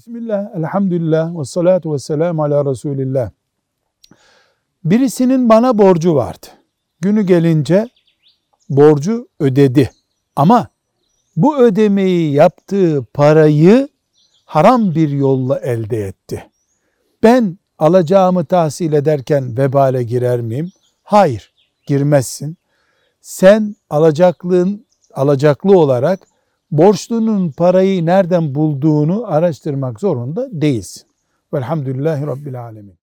Bismillah, elhamdülillah ve salatu ve selamu ala Resulillah. Birisinin bana borcu vardı. Günü gelince borcu ödedi. Ama bu ödemeyi yaptığı parayı haram bir yolla elde etti. Ben alacağımı tahsil ederken vebale girer miyim? Hayır, girmezsin. Sen alacaklığın alacaklı olarak borçlunun parayı nereden bulduğunu araştırmak zorunda değilsin. Velhamdülillahi Rabbil Alemin.